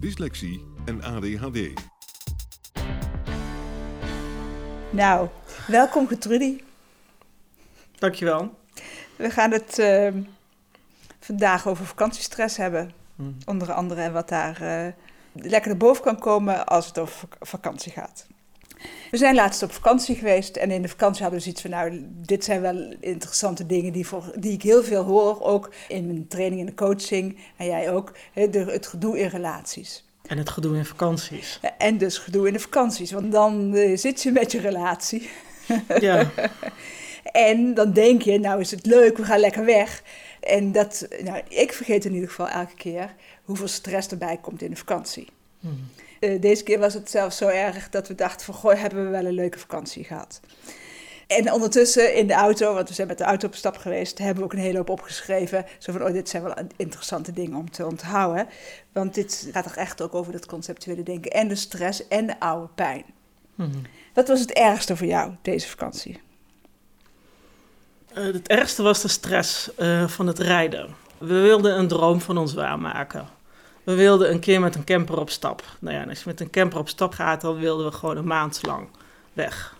dyslexie en ADHD. Nou, welkom Gertrudie. Dankjewel. We gaan het uh, vandaag over vakantiestress hebben. Mm. Onder andere en wat daar uh, lekker naar boven kan komen als het over vakantie gaat. We zijn laatst op vakantie geweest en in de vakantie hadden we zoiets van, nou, dit zijn wel interessante dingen die, voor, die ik heel veel hoor, ook in mijn training en de coaching, en jij ook, de, het gedoe in relaties. En het gedoe in vakanties. En dus gedoe in de vakanties, want dan uh, zit je met je relatie. Ja. en dan denk je, nou is het leuk, we gaan lekker weg. En dat, nou, ik vergeet in ieder geval elke keer hoeveel stress erbij komt in de vakantie. Hmm. Uh, deze keer was het zelfs zo erg dat we dachten van, goh, hebben we wel een leuke vakantie gehad. En ondertussen in de auto, want we zijn met de auto op stap geweest, hebben we ook een hele hoop opgeschreven. Zo van, oh, dit zijn wel interessante dingen om te onthouden. Want dit gaat toch echt ook over het conceptuele denken en de stress en de oude pijn. Hmm. Wat was het ergste voor jou deze vakantie? Uh, het ergste was de stress uh, van het rijden. We wilden een droom van ons waarmaken. We wilden een keer met een camper op stap. Nou ja, als je met een camper op stap gaat, dan wilden we gewoon een maand lang weg.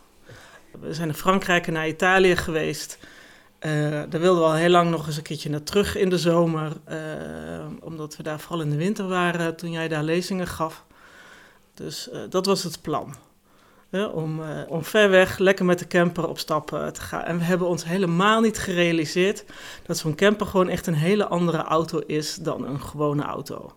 We zijn naar Frankrijk en naar Italië geweest. Uh, daar wilden we al heel lang nog eens een keertje naar terug in de zomer. Uh, omdat we daar vooral in de winter waren toen jij daar lezingen gaf. Dus uh, dat was het plan. om, om ver weg lekker met de camper op stap te gaan. En we hebben ons helemaal niet gerealiseerd dat zo'n camper gewoon echt een hele andere auto is dan een gewone auto.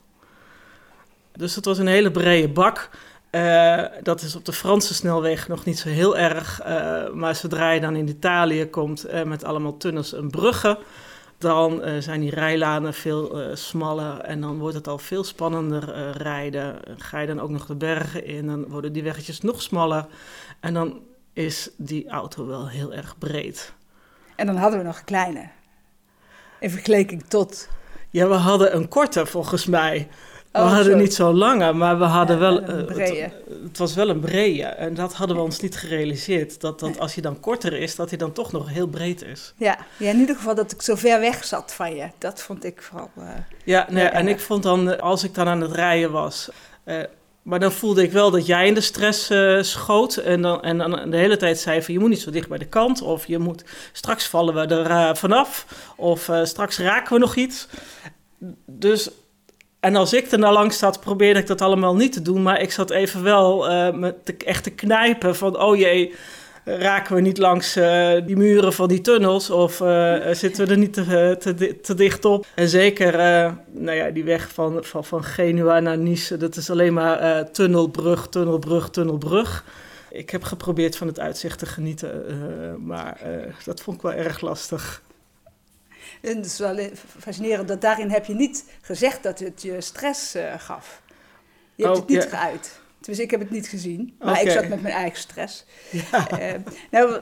Dus het was een hele brede bak. Uh, dat is op de Franse snelweg nog niet zo heel erg. Uh, maar zodra je dan in Italië komt uh, met allemaal tunnels en bruggen, dan zijn die rijlanen veel smaller en dan wordt het al veel spannender rijden. Ga je dan ook nog de bergen in, dan worden die weggetjes nog smaller. En dan is die auto wel heel erg breed. En dan hadden we nog een kleine. In vergelijking tot. Ja, we hadden een korte volgens mij. We oh, hadden niet zo lange, maar we hadden wel. Een uh, het, het, was wel een brede. En dat hadden we ons niet gerealiseerd. Dat, dat als hij dan korter is, dat hij dan toch nog heel breed is. Ja, ja in ieder geval dat ik zo ver weg zat van je. Dat vond ik vooral. Uh, ja, nee, en ik vond dan, als ik dan aan het rijden was. Uh, maar dan voelde ik wel dat jij in de stress uh, schoot. En dan, en dan de hele tijd zei van je moet niet zo dicht bij de kant. Of je moet straks vallen we er uh, vanaf. Of uh, straks raken we nog iets. Dus en als ik er nou langs zat, probeerde ik dat allemaal niet te doen. Maar ik zat even wel uh, echt te knijpen van... oh jee, raken we niet langs uh, die muren van die tunnels... of uh, zitten we er niet te, te, te dicht op. En zeker, nou ja, die weg van, van, van Genua naar Nice... dat is alleen maar tunnelbrug, tunnelbrug, tunnelbrug. Ik heb geprobeerd van het uitzicht te genieten, maar dat vond ik wel erg lastig. En het is wel fascinerend dat daarin heb je niet gezegd dat het je stress uh, gaf. Je hebt oh, het niet geuit. Dus ik heb het niet gezien, maar okay. ik zat met mijn eigen stress. Ja. Uh, nou,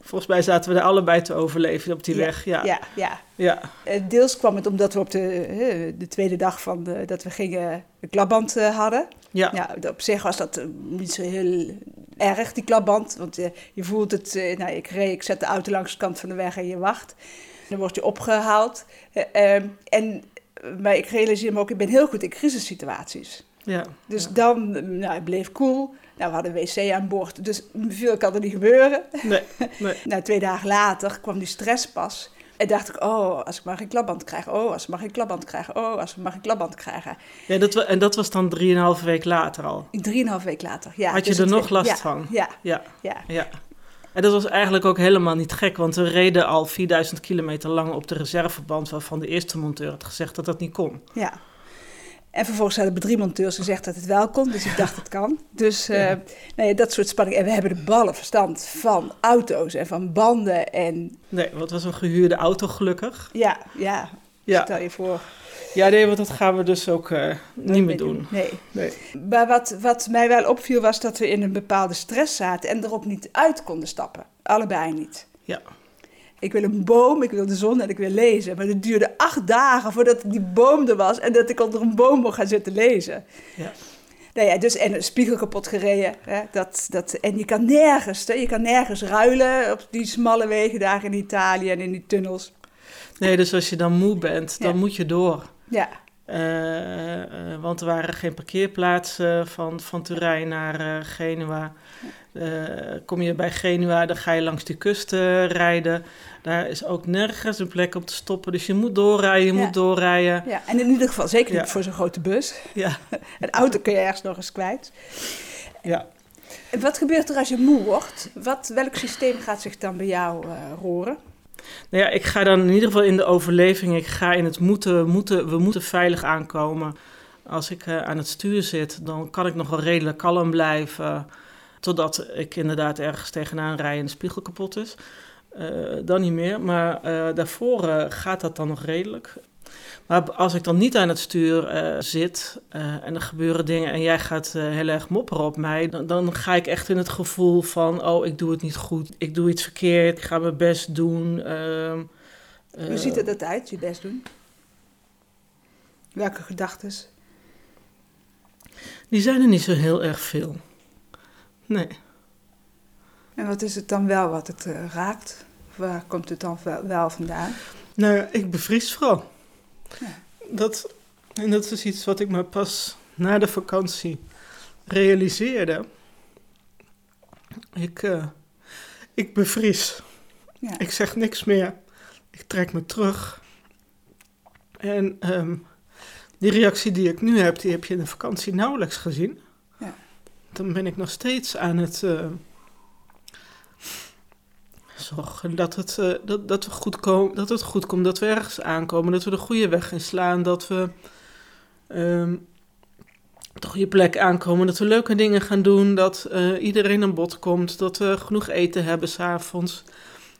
Volgens mij zaten we er allebei te overleven op die ja, weg. Ja, ja. ja. ja. Uh, deels kwam het omdat we op de, de tweede dag van de, dat we gingen de klapband hadden. Ja. ja. Op zich was dat niet zo heel erg, die klapband. Want je voelt het, nou, ik reed, ik zet de auto langs de kant van de weg en je wacht. Dan word je opgehaald. Uh, en, maar ik realiseer me ook, ik ben heel goed in crisissituaties. Ja, dus ja. dan, nou, ik bleef cool. Nou, we hadden een wc aan boord, dus veel kan er niet gebeuren. Nee, nee. nou, twee dagen later kwam die stress pas. En dacht ik, oh, als ik maar geen klapband krijg. Oh, als ik maar geen klapband krijg. Oh, als ik maar geen klapband krijgen. Ja, dat, en dat was dan drieënhalve week later al. Drieënhalf week later, ja. Had je dus er nog last ja, van? Ja, Ja, ja. En dat was eigenlijk ook helemaal niet gek, want we reden al 4000 kilometer lang op de reserveband, waarvan de eerste monteur had gezegd dat dat niet kon. Ja. En vervolgens hadden de drie monteurs gezegd dat het wel kon, dus ik dacht het kan. Dus eh, nee, dat soort spanning. En we hebben de ballen verstand van auto's en van banden en Nee, want het was een gehuurde auto gelukkig. ja, ja, Ja, stel je voor. Ja nee, want dat gaan we dus ook eh, niet meer doen. Nee. Nee. Maar wat, wat mij wel opviel was dat we in een bepaalde stress zaten en er ook niet uit konden stappen. Allebei niet. Ja. Ik wil een boom, ik wil de zon en ik wil lezen. Maar het duurde acht dagen voordat die boom er was en dat ik onder een boom mocht gaan zitten lezen. Ja. Nou ja, dus en een spiegel kapot gereden. Hè, dat, dat, en je kan nergens, hè, je kan nergens ruilen op die smalle wegen daar in Italië en in die tunnels. Nee, dus als je dan moe bent, dan Ja. moet je door. Ja, Eh, eh, want er waren geen parkeerplaatsen van, van Turijn naar eh, Genua. Kom je bij Genua, dan ga je langs die kust rijden. Daar is ook nergens een plek op te stoppen. Dus je moet doorrijden, je Ja. moet doorrijden. ja, en in ieder geval zeker niet Ja. voor zo'n grote bus. Ja, Een auto kun je ergens nog eens kwijt. ja. En wat gebeurt er als je moe wordt? Wat, welk systeem gaat zich dan bij jou eh, roeren? Nou ja, ik ga dan in ieder geval in de overleving. Ik ga in het moeten, moeten we moeten veilig aankomen. Als ik eh, aan het stuur zit, dan kan ik nog wel redelijk kalm blijven. Totdat ik inderdaad ergens tegenaan rij en de spiegel kapot is. Eh, dan niet meer, maar eh, daarvoor gaat dat dan nog redelijk. Maar als ik dan niet aan het stuur eh, zit eh, en er gebeuren dingen en jij gaat eh, heel erg mopperen op mij, dan, dan ga ik echt in het gevoel van, oh, ik doe het niet goed, ik doe iets verkeerd, ik ga mijn best doen. ehm, Hoe ziet het eruit, je best doen? Welke gedachten? Die zijn er niet zo heel erg veel. Nee. En wat is het dan wel wat het raakt? Waar komt het dan wel, wel vandaan? Nou ja, ik bevries vooral. Ja. Dat, en dat is iets wat ik me pas na de vakantie realiseerde. Ik, eh, ik bevries. Ja. Ik zeg niks meer. Ik trek me terug. En ehm, die reactie die ik nu heb, die heb je in de vakantie nauwelijks gezien. Ja. Dan ben ik nog steeds aan het eh, zorgen dat het, eh, dat, dat, we goed komen, dat het goed komt, dat we ergens aankomen, dat we de goede weg inslaan, dat we ehm, op de goede plek aankomen, dat we leuke dingen gaan doen, dat eh, iedereen aan bod komt, dat we genoeg eten hebben s'avonds.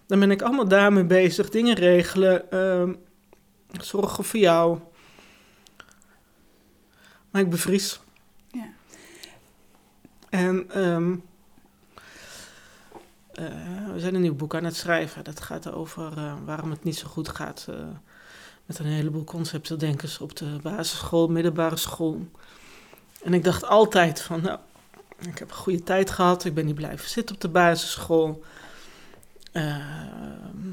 Dan ben ik allemaal daarmee bezig, dingen regelen, ehm, zorgen voor jou. Maar ik bevries. Ja. En ehm, eh, we zijn een nieuw boek aan het schrijven. Dat gaat over eh, waarom het niet zo goed gaat eh, met een heleboel conceptendenkers op de basisschool, middelbare school. En ik dacht altijd van, nou, ik heb een goede tijd gehad. Ik ben niet blijven zitten op de basisschool.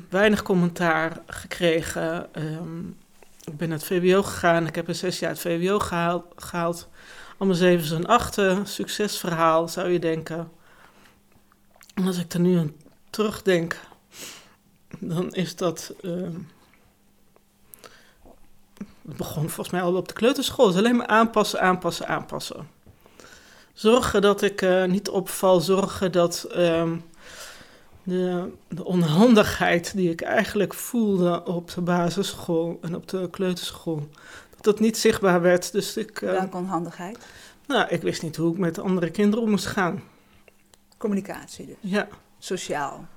Weinig commentaar gekregen. Ehm, ik ben naar het VWO gegaan. Ik heb een zes jaar het VWO gehaald. gehaald. Allemaal zevens en achten. Succesverhaal, zou je denken. En als ik er nu aan terugdenk, dan is dat. ehm, het begon volgens mij al op de kleuterschool. Het is alleen maar aanpassen, aanpassen, aanpassen. Zorgen dat ik eh, niet opval. Zorgen dat ehm, de, de onhandigheid die ik eigenlijk voelde op de basisschool en op de kleuterschool, dat dat niet zichtbaar werd. Dus ik, eh, Welke onhandigheid? nou, ik wist niet hoe ik met andere kinderen om moest gaan. Communicatie dus. Ja, Sociaal.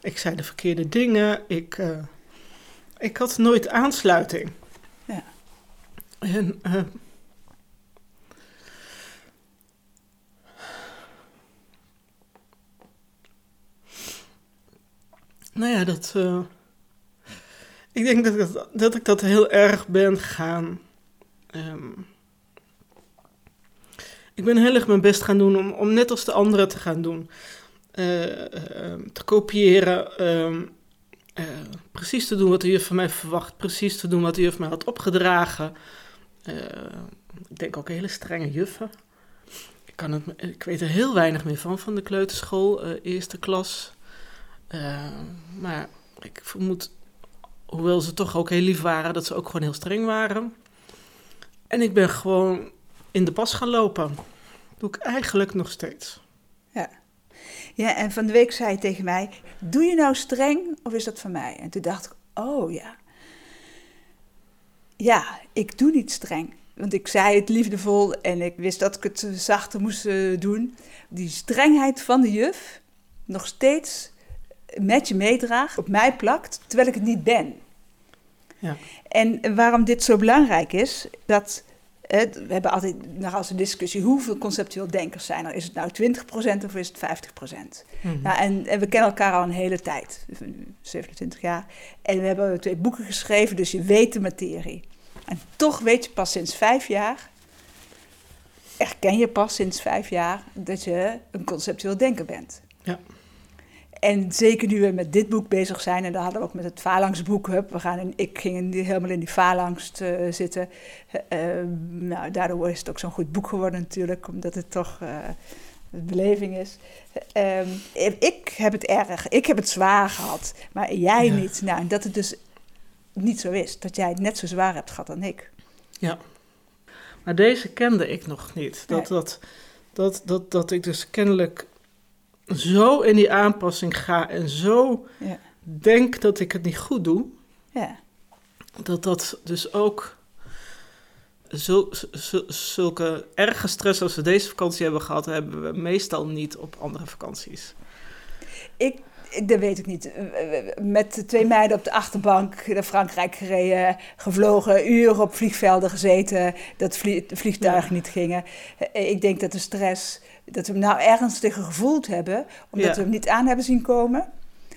ik zei de verkeerde dingen. Ik, eh, ik had nooit aansluiting. Ja. En eh, nou ja, dat. eh, ik denk dat, ik dat, dat ik dat heel erg ben gaan. ehm, ik ben heel erg mijn best gaan doen om, om net als de anderen te gaan doen. Eh, eh, te kopiëren. ehm, eh, precies te doen wat de juf van mij verwacht. Precies te doen wat de juf mij had opgedragen. Eh, ik denk ook hele strenge juffen. Ik, kan het, ik weet er heel weinig meer van, van de kleuterschool, eh, eerste klas. Eh, maar ik vermoed hoewel ze toch ook heel lief waren, dat ze ook gewoon heel streng waren. En ik ben gewoon in de pas gaan lopen. Doe ik eigenlijk nog steeds. Ja. Ja, en van de week zei hij tegen mij: Doe je nou streng of is dat van mij? En toen dacht ik: Oh ja. Ja, ik doe niet streng. Want ik zei het liefdevol en ik wist dat ik het zachter moest eh, doen. Die strengheid van de juf nog steeds met je meedraagt, op mij plakt, terwijl ik het niet ben. Ja. En waarom dit zo belangrijk is, dat we hebben altijd nog als een discussie hoeveel conceptueel denkers zijn er. Is het nou 20% of is het 50%? Mhm. nou, en, en, we kennen elkaar al een hele tijd, 27 jaar. En we hebben twee boeken geschreven, dus je weet de materie. En toch weet je pas sinds vijf jaar, erken je pas sinds vijf jaar, dat je een conceptueel denker bent. Ja. En zeker nu we met dit boek bezig zijn, en dan hadden we ook met het Phalanx-boek, we gaan in, ik ging in, helemaal in die Phalanx uh, zitten. Uh, nou, daardoor is het ook zo'n goed boek geworden natuurlijk, omdat het toch uh, een beleving is. Ehm, ik heb het erg, ik heb het zwaar gehad, maar jij ja. niet. Nou, en dat het dus niet zo is, dat jij het net zo zwaar hebt gehad dan ik. Ja, maar deze kende ik nog niet. Dat, Nee. dat, dat, dat, dat ik dus kennelijk zo in die aanpassing ga en zo Ja. denk dat ik het niet goed doe, Ja, dat dat dus ook zul- zul- zulke erge stress als we deze vakantie hebben gehad, hebben we meestal niet op andere vakanties. ik, ik- dat weet ik niet. Met de twee meiden op de achterbank naar Frankrijk gereden, gevlogen, uren op vliegvelden gezeten, dat vliegtuigen niet gingen. Eh, Ik denk dat de stress, dat we hem nou ergens tegen gevoeld hebben, omdat Ja. we hem niet aan hebben zien komen,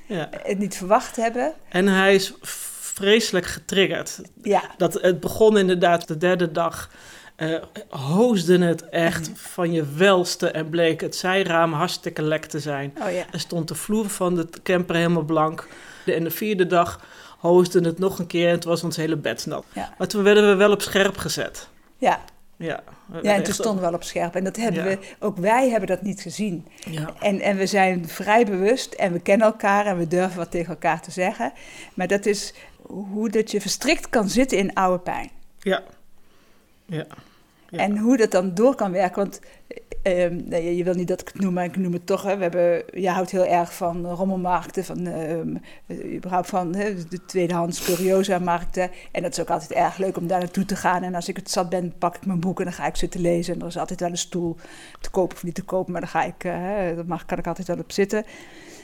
Ja. het niet verwacht hebben. En hij is vreselijk getriggerd. Ja, Dat, het begon inderdaad de derde dag. eh hoosde het echt van je welste en bleek het zijraam hartstikke lek te zijn. oh ja. Er stond de vloer van de camper helemaal blank. En de vierde dag hoosde het nog een keer en het was ons hele bed nat. Ja. Maar toen werden we wel op scherp gezet. Ja, Ja, ja en toen stonden we wel op scherp. En dat hebben Ja. we, ook wij hebben dat niet gezien. Ja, En, en we zijn vrij bewust en we kennen elkaar en we durven wat tegen elkaar te zeggen. Maar dat is hoe dat je verstrikt kan zitten in oude pijn. ja. ja. Ja. En hoe dat dan door kan werken. Want nee, je wil niet dat ik het noem, maar ik noem het toch. Hè. We hebben, je houdt heel erg van rommelmarkten, van, ehm, eh, überhaupt van hè, de tweedehands curiosa-markten. En dat is ook altijd erg leuk om daar naartoe te gaan. En als ik het zat ben, pak ik mijn boek en dan ga ik zitten lezen. En er is altijd wel een stoel te kopen of niet te kopen, maar dan ga ik, eh, hè, daar mag, kan ik altijd wel op zitten.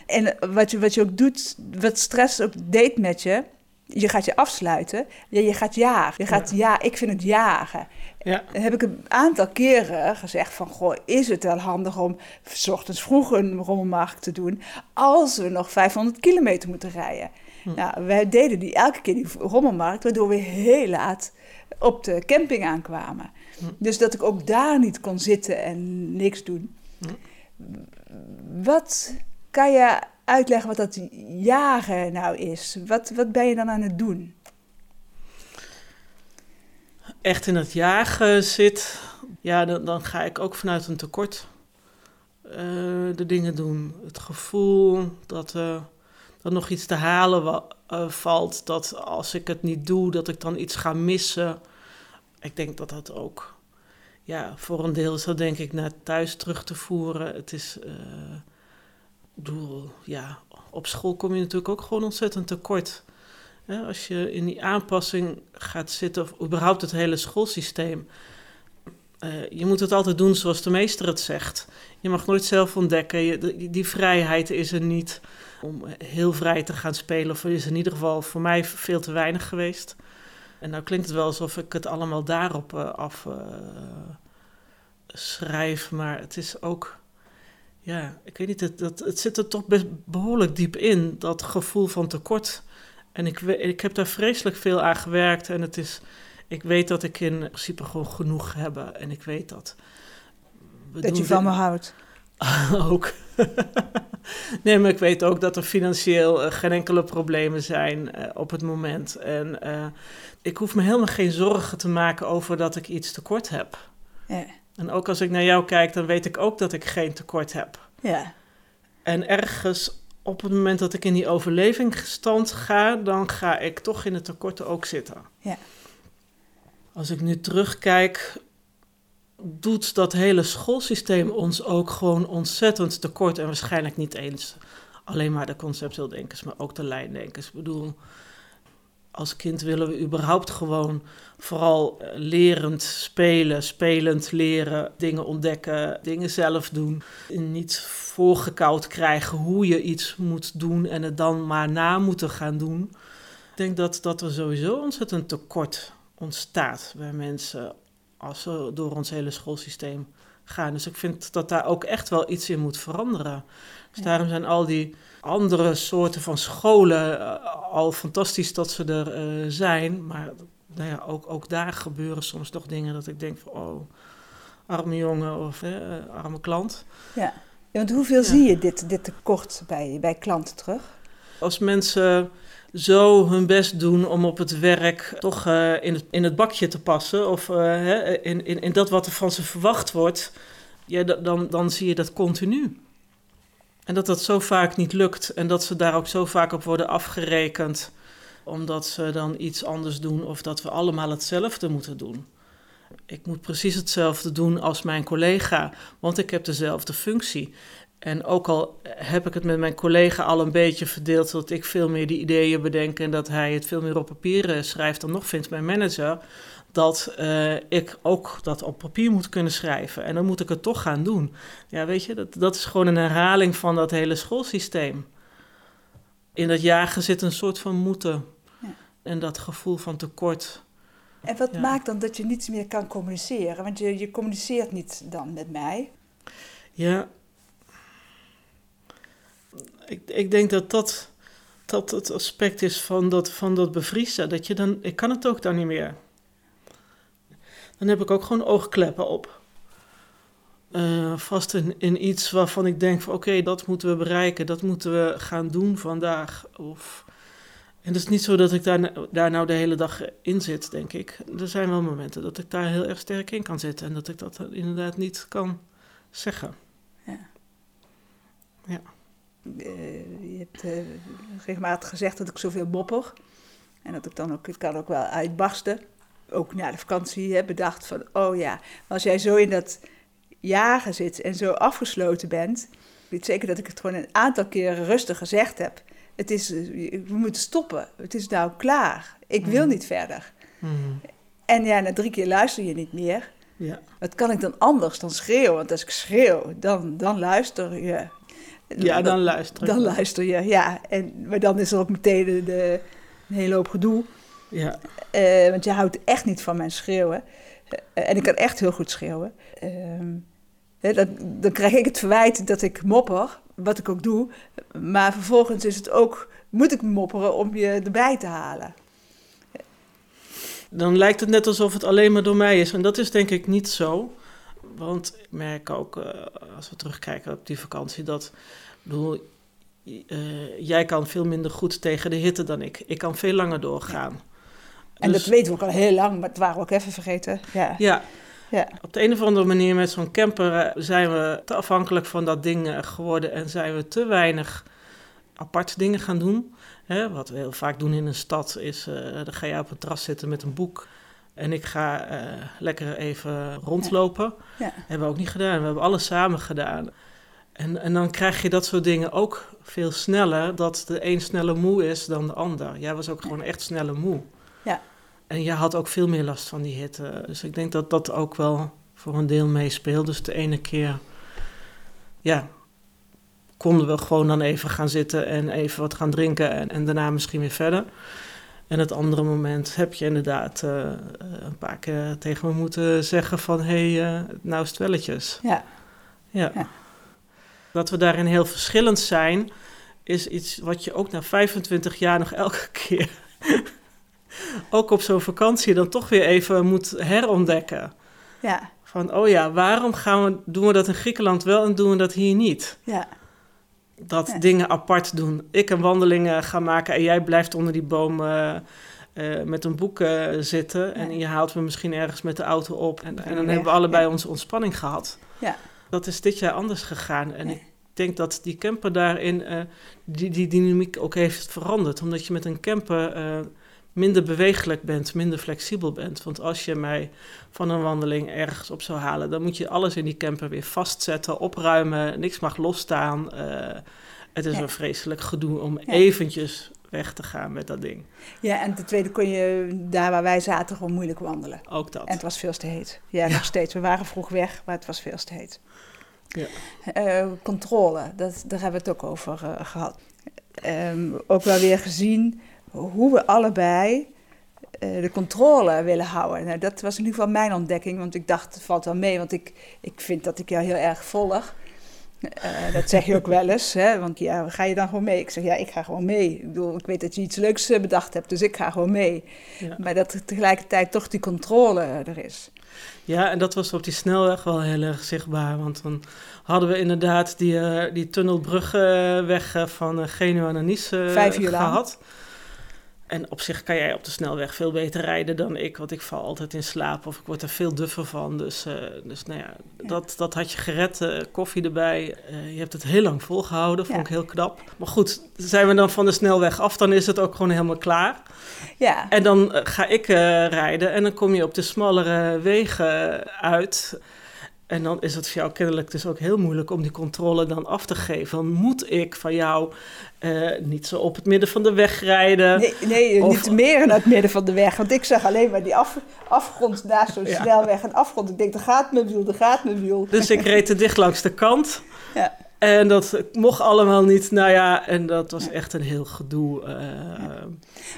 En wat je, wat je ook doet, wat stress ook deed met je, je gaat je afsluiten. Ja, je gaat jagen. Je gaat ja. ik vind het jagen. ja. Dan heb ik een aantal keren gezegd van... Goh, is het wel handig om 's ochtends vroeg een rommelmarkt te doen... als we nog 500 kilometer moeten rijden? Nou, wij deden die elke keer die rommelmarkt... waardoor we heel laat op de camping aankwamen. Dus dat ik ook daar niet kon zitten en niks doen. Wat kan je uitleggen wat dat jagen nou is? Wat, wat ben je dan aan het doen? echt in het jagen zit, ja, dan, dan ga ik ook vanuit een tekort eh, de dingen doen. Het gevoel dat er dat nog iets te halen eh, valt, dat als ik het niet doe, dat ik dan iets ga missen. Ik denk dat dat ook, ja, voor een deel is dat denk ik naar thuis terug te voeren. Het is, eh, bedoel, ja, op school kom je natuurlijk ook gewoon ontzettend tekort. Als je in die aanpassing gaat zitten, of überhaupt het hele schoolsysteem. eh, je moet het altijd doen zoals de meester het zegt. Je mag nooit zelf ontdekken. Die, vrijheid is er niet om heel vrij te gaan spelen. Of is in ieder geval voor mij veel te weinig geweest. En nou klinkt het wel alsof ik het allemaal daarop eh, af eh, schrijf. Maar het is ook... Ja, ik weet niet, het, het, het zit er toch best behoorlijk diep in. Dat gevoel van tekort. En ik, ik heb daar vreselijk veel aan gewerkt. En het is, ik weet dat ik in principe gewoon genoeg heb. En ik weet dat. we Dat je van me houdt. ook. nee, maar ik weet ook dat er financieel eh, geen enkele problemen zijn eh, op het moment. En eh, ik hoef me helemaal geen zorgen te maken over dat ik iets tekort heb. Ja. En ook als ik naar jou kijk, dan weet ik ook dat ik geen tekort heb. ja. En ergens op het moment dat ik in die overlevingsstand ga, dan ga ik toch in het tekorten ook zitten. Ja. Als ik nu terugkijk, doet dat hele schoolsysteem ons ook gewoon ontzettend tekort. En waarschijnlijk niet eens alleen maar de conceptueel denkers, maar ook de lijndenkers. Ik bedoel, als kind willen we überhaupt gewoon vooral eh, lerend spelen, spelend leren, dingen ontdekken, dingen zelf doen. Niet voorgekoud krijgen hoe je iets moet doen en het dan maar na moeten gaan doen. Ik denk dat, dat er sowieso ontzettend tekort ontstaat bij mensen als ze door ons hele schoolsysteem gaan. Dus ik vind dat daar ook echt wel iets in moet veranderen. Dus daarom zijn al die andere soorten van scholen uh, al fantastisch dat ze er uh, zijn. Maar nou ja, ook, ook daar gebeuren soms toch dingen dat ik denk van... oh, arme jongen of uh, arme klant. Ja, ja want hoeveel ja. zie je dit, dit tekort bij, bij klanten terug? Als mensen zo hun best doen om op het werk toch uh, in, het, in het bakje te passen. Of uh, in, in, in dat wat er van ze verwacht wordt. Ja, dan, dan zie je dat continu. En dat dat zo vaak niet lukt. En dat ze daar ook zo vaak op worden afgerekend. Omdat ze dan iets anders doen. Of dat we allemaal hetzelfde moeten doen. Ik moet precies hetzelfde doen als mijn collega. Want ik heb dezelfde functie. En ook al heb ik het met mijn collega al een beetje verdeeld, dat ik veel meer die ideeën bedenk en dat hij het veel meer op papier schrijft, dan nog vindt mijn manager dat uh, ik ook dat op papier moet kunnen schrijven. En dan moet ik het toch gaan doen. Ja, weet je, dat, dat is gewoon een herhaling van dat hele schoolsysteem. In dat jagen zit een soort van moeten. En dat gevoel van tekort. En wat ja. maakt dan dat je niets meer kan communiceren? Want je, je communiceert niet dan met mij. Ja, ik, ik denk dat dat, dat het aspect is van dat, van dat bevriezen. Dat je dan, ik kan het ook dan niet meer. Dan heb ik ook gewoon oogkleppen op. Uh, vast in, in iets waarvan ik denk van oké, okay, dat moeten we bereiken, dat moeten we gaan doen vandaag. Of, en het is niet zo dat ik daar, daar nou de hele dag in zit, denk ik. Er zijn wel momenten dat ik daar heel erg sterk in kan zitten en dat ik dat inderdaad niet kan zeggen. Ja. Ja. Uh, je hebt uh, regelmatig gezegd dat ik zoveel mopper. En dat ik dan ook, het kan ook wel uitbarsten. Ook na de vakantie heb bedacht van, oh ja, als jij zo in dat jagen zit en zo afgesloten bent. Weet zeker dat ik het gewoon een aantal keren rustig gezegd heb. Het is, we moeten stoppen. Het is nou klaar. Ik wil niet verder. Mm. En ja, na drie keer luister je niet meer. Ja. Wat kan ik dan anders dan schreeuwen? Want als ik schreeuw, dan, dan luister je. Ja, dan luister Dan luister je, ja. En, maar dan is er ook meteen de, de, een hele hoop gedoe. Ja. Uh, want je houdt echt niet van mijn schreeuwen. Uh, en ik kan echt heel goed schreeuwen. Uh, dan, dan krijg ik het verwijt dat ik mopper, wat ik ook doe. Maar vervolgens is het ook, moet ik mopperen om je erbij te halen. Dan lijkt het net alsof het alleen maar door mij is. En dat is denk ik niet zo. Want ik merk ook, uh, als we terugkijken op die vakantie, dat bedoel, uh, jij kan veel minder goed tegen de hitte dan ik. Ik kan veel langer doorgaan. Ja. En dus, dat weten we ook al heel lang, maar het waren we ook even vergeten. Ja. ja. Ja. Op de een of andere manier met zo'n camper zijn we te afhankelijk van dat ding geworden en zijn we te weinig apart dingen gaan doen. Hè, wat we heel vaak doen in een stad is, uh, dan ga je op het terras zitten met een boek en ik ga uh, lekker even rondlopen. Ja. Ja. Hebben we ook niet gedaan. We hebben alles samen gedaan. En, en dan krijg je dat soort dingen ook veel sneller, dat de een sneller moe is dan de ander. Jij was ook gewoon echt sneller moe. Ja. En jij had ook veel meer last van die hitte. Dus ik denk dat dat ook wel voor een deel meespeelt. Dus de ene keer, ja, konden we gewoon dan even gaan zitten en even wat gaan drinken en, en daarna misschien weer verder. En het andere moment heb je inderdaad uh, een paar keer tegen me moeten zeggen van... hé, hey, uh, nou is het welletjes. Ja. ja. Ja. Dat we daarin heel verschillend zijn... is iets wat je ook na 25 jaar nog elke keer... ook op zo'n vakantie dan toch weer even moet herontdekken. Ja. Van, oh ja, waarom gaan we, doen we dat in Griekenland wel en doen we dat hier niet? Ja dat ja. dingen apart doen. Ik een wandeling uh, ga maken en jij blijft onder die boom uh, uh, met een boek zitten. Ja. En je haalt me misschien ergens met de auto op. En, en dan hebben we allebei onze ontspanning gehad. Ja. Dat is dit jaar anders gegaan. En nee. ik denk dat die camper daarin die, die dynamiek ook heeft veranderd. Omdat je met een camper minder bewegelijk bent, minder flexibel bent. Want als je mij van een wandeling ergens op zou halen, dan moet je alles in die camper weer vastzetten, opruimen, niks mag losstaan. Uh, het is een vreselijk gedoe om eventjes weg te gaan met dat ding. Ja, en ten tweede kon je daar waar wij zaten gewoon moeilijk wandelen. Ook dat. En het was veel te heet. Ja, nog steeds. We waren vroeg weg, maar het was veel te heet. Ja. Uh, controle, dat, daar hebben we het ook over uh, gehad. Um, ook wel weer gezien hoe we allebei uh, de controle willen houden. Nou, dat was in ieder geval mijn ontdekking, want ik dacht, het valt wel mee, want ik, ik vind dat ik jou heel erg volg. Uh, dat zeg je ook wel eens, hè? want ja, ga je dan gewoon mee? Ik zeg, ja, ik ga gewoon mee. Ik bedoel, ik weet dat je iets leuks bedacht hebt, dus ik ga gewoon mee. Ja. Maar dat tegelijkertijd toch die controle er is. Ja, en dat was op die snelweg wel heel erg zichtbaar. Want dan hadden we inderdaad die, uh, die tunnelbrugweg van Genua naar Nice Vijf uur gehad. En op zich kan jij op de snelweg veel beter rijden dan ik, want ik val altijd in slaap of ik word er veel duffer van. Dus, uh, dus nou ja, ja, Dat, dat had je gered, uh, koffie erbij. Uh, je hebt het heel lang volgehouden, vond ik heel knap. Maar goed, zijn we dan van de snelweg af, dan is het ook gewoon helemaal klaar. Ja. En dan ga ik rijden en dan kom je op de smallere wegen uit. En dan is het voor jou kennelijk dus ook heel moeilijk om die controle dan af te geven. Dan moet ik van jou uh, niet zo op het midden van de weg rijden. Nee, nee of... niet meer naar het midden van de weg. Want ik zag alleen maar die af, afgrond naast zo'n ja. snelweg en afgrond. Ik denk, er gaat mijn wiel, er gaat mijn wiel. Dus ik reed te dicht langs de kant. Ja. En dat mocht allemaal niet. Nou ja, en dat was echt een heel gedoe. Uh, ja.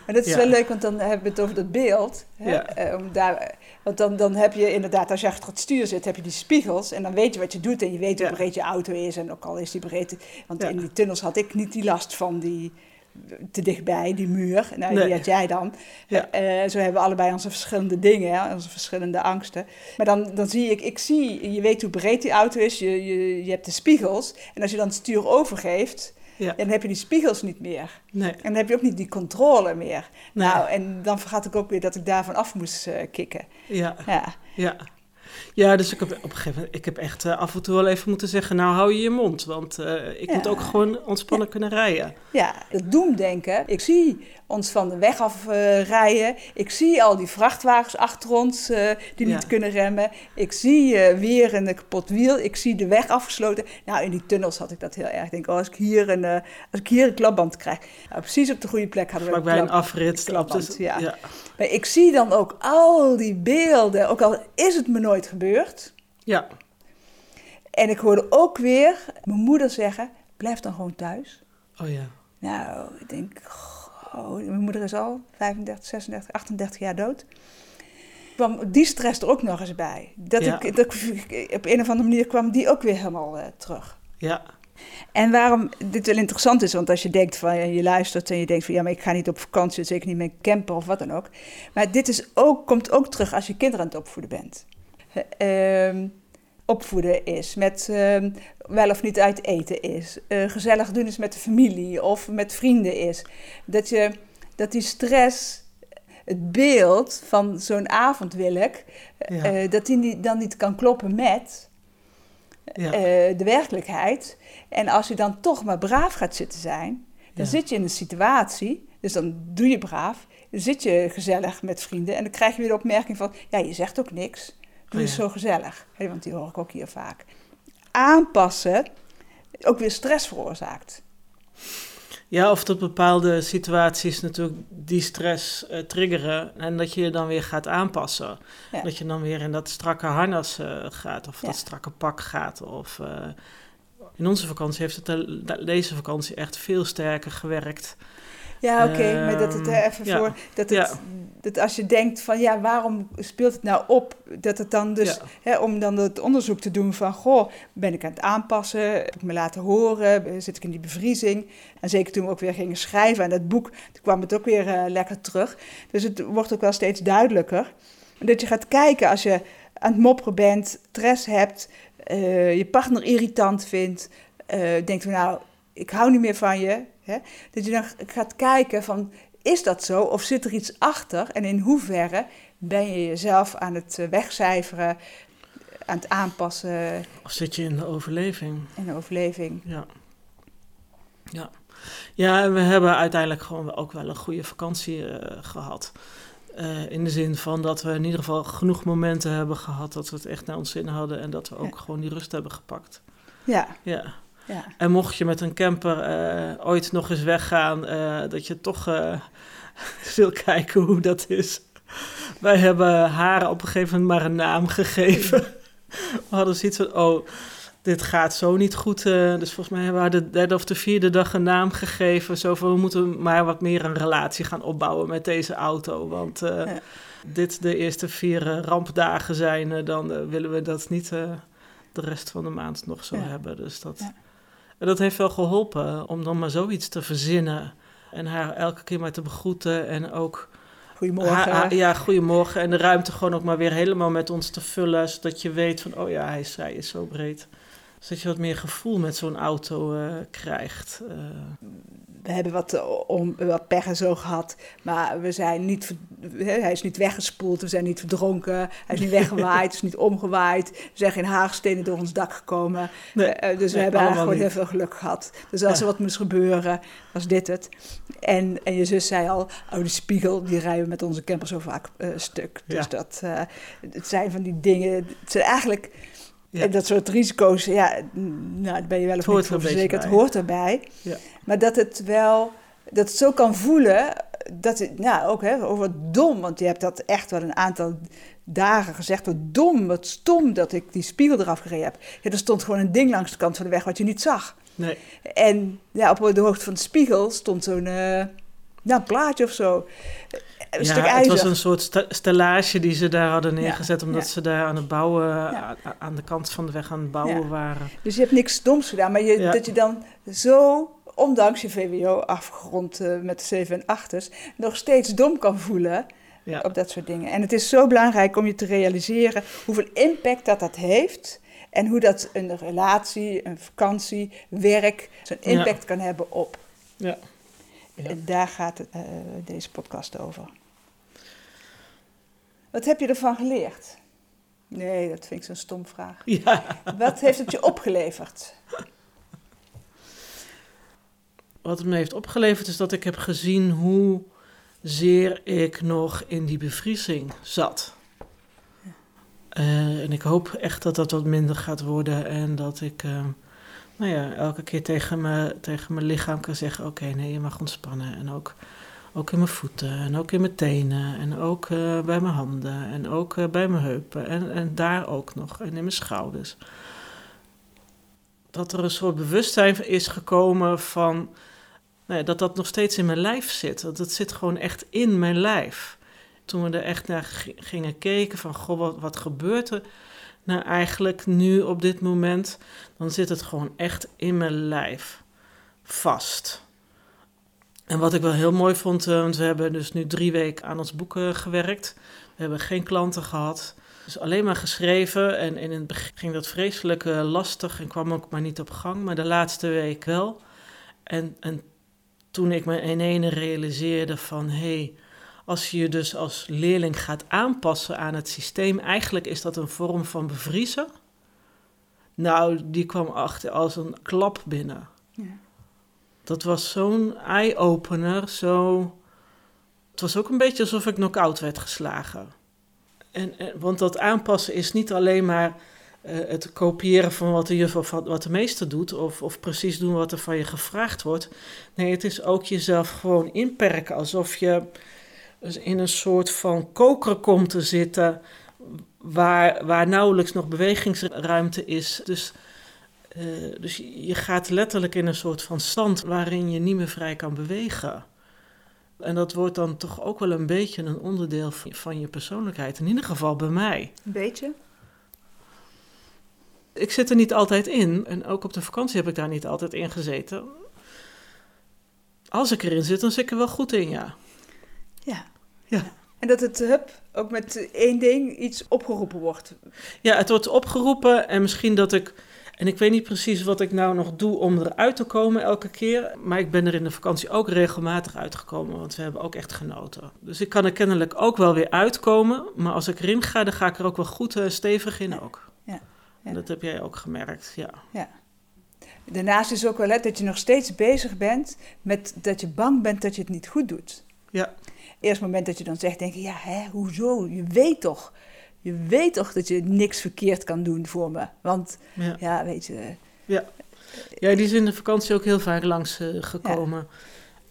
Maar dat is ja. wel leuk, want dan hebben we het over dat beeld. Hè? Ja. Om daar, want dan, dan heb je inderdaad, als je achter het stuur zit, heb je die spiegels. En dan weet je wat je doet en je weet hoe breed je auto is. En ook al is die breed. Want in die tunnels had ik niet die last van die te dichtbij, die muur. Nou, nee. die had jij dan. Ja. Uh, zo hebben we allebei onze verschillende dingen, hè, onze verschillende angsten. Maar dan, dan zie ik, ik zie, je weet hoe breed die auto is, je, je, je hebt de spiegels. En als je dan het stuur overgeeft, ja. dan heb je die spiegels niet meer. Nee. En dan heb je ook niet die controle meer. Nee. Nou, en dan vergat ik ook weer dat ik daarvan af moest uh, kicken. Ja. ja. ja. Ja, dus ik heb op een gegeven moment, ik heb echt uh, af en toe wel even moeten zeggen, nou hou je je mond, want uh, ik ja. moet ook gewoon ontspannen ja. kunnen rijden. Ja, dat doemdenken. Ik zie ons van de weg af uh, rijden. Ik zie al die vrachtwagens achter ons uh, die ja. niet kunnen remmen. Ik zie weer een kapot wiel. Ik zie de weg afgesloten. Nou, in die tunnels had ik dat heel erg. Ik denk, oh, als ik hier een, als ik hier een klapband krijg. Nou, precies op de goede plek hadden we Vlak bij een afrit. Klapband, dus, ja. ja. Maar ik zie dan ook al die beelden. Ook al is het me nooit gebeurd. Ja. En ik hoorde ook weer mijn moeder zeggen, blijf dan gewoon thuis. Oh ja. Nou, ik denk, oh, mijn moeder is al 35, 36, 38 jaar dood. Kwam die stress er ook nog eens bij. Dat, ja. ik, dat ik, op een of andere manier kwam die ook weer helemaal uh, terug. Ja. En waarom dit wel interessant is, want als je denkt van je luistert en je denkt van ja, maar ik ga niet op vakantie, zeker niet met camper of wat dan ook. Maar dit is ook, komt ook terug als je kinderen aan het opvoeden bent. Um, opvoeden is, met uh, wel of niet uit eten is, uh, gezellig doen is met de familie of met vrienden is. Dat, je, dat die stress, het beeld van zo'n avond wil ik, ja. uh, dat die dan niet kan kloppen met ja. de werkelijkheid. En als je dan toch maar braaf gaat zitten zijn, dan ja. zit je in een situatie, dus dan doe je braaf, dan zit je gezellig met vrienden en dan krijg je weer de opmerking van, ja, je zegt ook niks. Is oh ja. zo gezellig. Hey, want die hoor ik ook hier vaak. Aanpassen ook weer stress veroorzaakt. Ja, of dat bepaalde situaties natuurlijk die stress uh, triggeren en dat je je dan weer gaat aanpassen. Ja. Dat je dan weer in dat strakke harnas uh, gaat of ja. dat strakke pak gaat. Of, uh, in onze vakantie heeft het de, deze vakantie echt veel sterker gewerkt. Ja, oké, okay, um, maar dat het er even ja. voor... Dat, het, ja. dat als je denkt van, ja, waarom speelt het nou op? Dat het dan dus, ja. hè, om dan het onderzoek te doen van... Goh, ben ik aan het aanpassen? Heb ik me laten horen? Zit ik in die bevriezing? En zeker toen we ook weer gingen schrijven aan dat boek... toen kwam het ook weer uh, lekker terug. Dus het wordt ook wel steeds duidelijker. Dat je gaat kijken als je aan het mopperen bent, stress hebt... Uh, je partner irritant vindt... Uh, denkt van, nou, ik hou niet meer van je... Hè? Dat je dan gaat kijken van, is dat zo? Of zit er iets achter? En in hoeverre ben je jezelf aan het wegcijferen, aan het aanpassen Of zit je in de overleving? in de overleving. Ja. Ja. Ja, en we hebben uiteindelijk gewoon ook wel een goede vakantie eh, gehad. Eh, in de zin van dat we in ieder geval genoeg momenten hebben gehad dat we het echt naar ons zin hadden en dat we ook Ja. gewoon die rust hebben gepakt. Ja, Ja. Ja. En mocht je met een camper eh, ooit nog eens weggaan, eh, dat je toch eh wil kijken hoe dat is. Wij hebben haar op een gegeven moment maar een naam gegeven. We hadden zoiets van, oh, dit gaat zo niet goed. dus volgens mij hebben we haar de derde of de vierde dag een naam gegeven. Zo van, we moeten maar wat meer een relatie gaan opbouwen met deze auto. Want Ja. dit de eerste vier rampdagen zijn, dan willen we dat niet de rest van de maand nog zo Ja. hebben. Dus dat... Ja. En dat heeft wel geholpen om dan maar zoiets te verzinnen. En haar elke keer maar te begroeten. En ook Goedemorgen. ja, goedemorgen. En de ruimte gewoon ook maar weer helemaal met ons te vullen. Zodat je weet van, oh ja, hij is, hij is zo breed. Zodat je wat meer gevoel met zo'n auto eh, krijgt. Eh, We hebben wat, eh, om, wat pech en zo gehad, maar we zijn niet, hij is niet weggespoeld, we zijn niet verdronken, hij is niet weggewaaid, is niet omgewaaid, er zijn geen haagstenen door ons dak gekomen. Nee, Eh, dus we nee, hebben eigenlijk gewoon heel veel geluk gehad. Dus als Ja. er wat moest gebeuren, was dit het. En, en je zus zei al, oh die spiegel, die rijden we met onze camper zo vaak eh, stuk. Dus Ja. dat, het zijn van die dingen, het zijn eigenlijk... Ja. En dat soort risico's, ja, nou, daar ben je wel of niet er verzekerd. Het hoort erbij. Ja. Maar dat het wel, dat het zo kan voelen, dat het, nou ook hè, over dom, want je hebt dat echt wel een aantal dagen gezegd, wat dom, wat stom dat ik die spiegel eraf gereden heb. Ja, er stond gewoon een ding langs de kant van de weg wat je niet zag. nee, En ja, op de hoogte van de spiegel stond zo'n eh, nou, plaatje of zo. Een ja, stuk het was een soort sta- stellage die ze daar hadden neergezet. omdat ja. ze daar aan het bouwen, aan de kant van de weg aan het bouwen waren. Dus je hebt niks stoms gedaan, maar je, dat je dan zo, ondanks je VWO-afgerond eh, met de 7 en 8's, nog steeds dom kan voelen op dat soort dingen. En het is zo belangrijk om je te realiseren hoeveel impact dat dat heeft en hoe dat een relatie, een vakantie, werk, zo'n impact kan hebben op. Ja. Ja. En daar gaat eh, deze podcast over. Wat heb je ervan geleerd? Nee, dat vind ik zo'n stom vraag. Ja. Wat heeft het je opgeleverd? Wat het me heeft opgeleverd is dat ik heb gezien hoe zeer ik nog in die bevriezing zat. Eh, en ik hoop echt dat dat wat minder gaat worden en dat ik eh, nou ja, elke keer tegen, me, tegen mijn lichaam kan zeggen: Oké, nee, je mag ontspannen. En ook, ook in mijn voeten en ook in mijn tenen en ook eh, bij mijn handen en ook eh, bij mijn heupen en, en daar ook nog en in mijn schouders. Dat er een soort bewustzijn is gekomen van nou ja, dat dat nog steeds in mijn lijf zit. Dat het zit gewoon echt in mijn lijf. Toen we er echt naar gingen kijken van, goh, wat, wat gebeurt er nou eigenlijk nu op dit moment? Dan zit het gewoon echt in mijn lijf vast. En wat ik wel heel mooi vond, eh, want we hebben dus nu drie weken aan ons boek eh, gewerkt. We hebben geen klanten gehad. Dus alleen maar geschreven. En in het begin ging dat vreselijk eh, lastig en kwam ook maar niet op gang. Maar de laatste week wel. En, en toen ik me in ene realiseerde van... hé, hey, als je je dus als leerling gaat aanpassen aan het systeem... eigenlijk is dat een vorm van bevriezen. Nou, die kwam achter als een klap binnen. Ja. Dat was zo'n eye-opener, zo... Het was ook een beetje alsof ik knock-out werd geslagen. En, en, want dat aanpassen is niet alleen maar eh, het kopiëren van wat de juf of wat, wat de meester doet, of, of precies doen wat er van je gevraagd wordt. Nee, het is ook jezelf gewoon inperken, alsof je dus in een soort van koker komt te zitten, waar, waar nauwelijks nog bewegingsruimte is. Dus, eh, dus je gaat letterlijk in een soort van stand waarin je niet meer vrij kan bewegen. En dat wordt dan toch ook wel een beetje een onderdeel van- van je persoonlijkheid. In ieder geval bij mij. Een beetje? Ik zit er niet altijd in. En ook op de vakantie heb ik daar niet altijd in gezeten. Als ik erin zit, dan zit ik er wel goed in, ja. Ja. Ja. En dat het, hup, ook met één ding iets opgeroepen wordt. Ja, het wordt opgeroepen en misschien dat ik... En ik weet niet precies wat ik nou nog doe om eruit te komen elke keer. Maar ik ben er in de vakantie ook regelmatig uitgekomen, want we hebben ook echt genoten. Dus ik kan er kennelijk ook wel weer uitkomen. Maar als ik erin ga, dan ga ik er ook wel goed eh, stevig in ook. Ja. En dat heb jij ook gemerkt, ja. ja. Daarnaast is ook wel hè, dat je nog steeds bezig bent met dat je bang bent dat je het niet goed doet. Ja. Eerst moment dat je dan zegt, denk je, ja, hè, hoezo? Je weet toch, je weet toch dat je niks verkeerd kan doen voor me. Want, ja, ja weet je... Ja. ja, die is in de vakantie ook heel vaak langs uh, gekomen.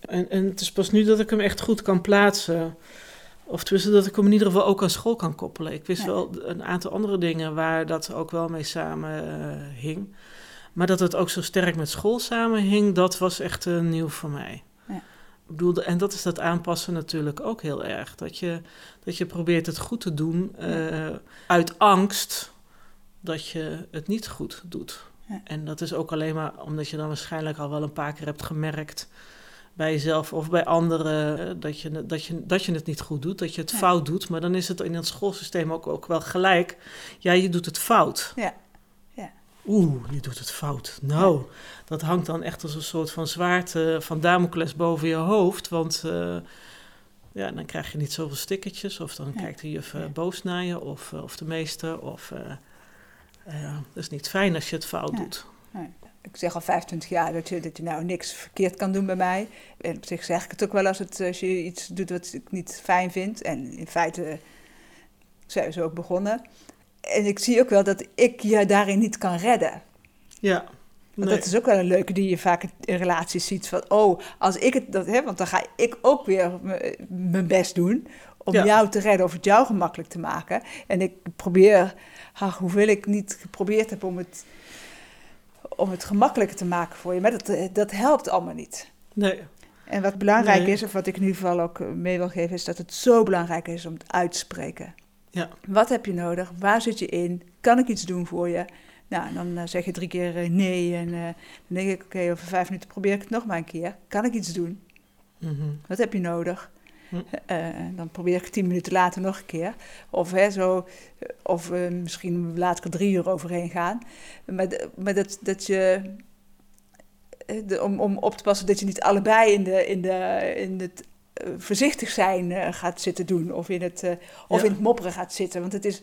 En, en het is pas nu dat ik hem echt goed kan plaatsen. Of tenminste dat ik hem in ieder geval ook aan school kan koppelen. Ik wist wel een aantal andere dingen waar dat ook wel mee samenhing. Uh, maar dat het ook zo sterk met school samenhing, dat was echt uh, nieuw voor mij. Bedoel, en dat is dat aanpassen natuurlijk ook heel erg. Dat je, dat je probeert het goed te doen uh, uit angst dat je het niet goed doet. Ja. En dat is ook alleen maar omdat je dan waarschijnlijk al wel een paar keer hebt gemerkt bij jezelf of bij anderen dat je, dat je, dat je het niet goed doet, dat je het ja. fout doet. Maar dan is het in het schoolsysteem ook, ook wel gelijk. Ja, je doet het fout. Ja. Oeh, je doet het fout. Nou, dat hangt dan echt als een soort van zwaard uh, van Damocles boven je hoofd. Want uh, ja, dan krijg je niet zoveel stickertjes. Of dan kijkt de juf uh, boos naar je, of, of de meester. Of, dat is niet fijn als je het fout doet. Ik zeg al 25 jaar dat je, dat je nou niks verkeerd kan doen bij mij. En op zich zeg ik het ook wel als, het, als je iets doet wat ik niet fijn vind. En in feite zijn we zo ook begonnen. En ik zie ook wel dat ik je daarin niet kan redden. Ja. Want dat is ook wel een leuke die je vaak in relaties ziet. Van, oh, als ik het dat heb, want dan ga ik ook weer mijn best doen om ja. jou te redden of het jou gemakkelijk te maken. En ik probeer, ach, hoeveel ik niet geprobeerd heb om het om het gemakkelijker te maken voor je. Maar dat, dat helpt allemaal niet. Nee. En wat belangrijk nee. is, of wat ik in ieder geval ook eh, mee wil geven, is dat het zo belangrijk is om het uit te spreken. Ja. Wat heb je nodig? Waar zit je in? Kan ik iets doen voor je? Nou, dan uh, zeg je drie keer uh, nee. En uh, dan denk ik, oké, okay, over vijf minuten probeer ik het nog maar een keer. Kan ik iets doen? Mm -hmm. Wat heb je nodig? Hm. Uh, dan probeer ik tien minuten later nog een keer. Of, hè, zo, of uh, misschien laat ik er drie uur overheen gaan. Maar, maar dat, dat je. De, om, om op te passen dat je niet allebei in, de, in, de, in het voorzichtig zijn uh, gaat zitten doen. Of, in het, uh, of Ja. in het mopperen gaat zitten. Want het is.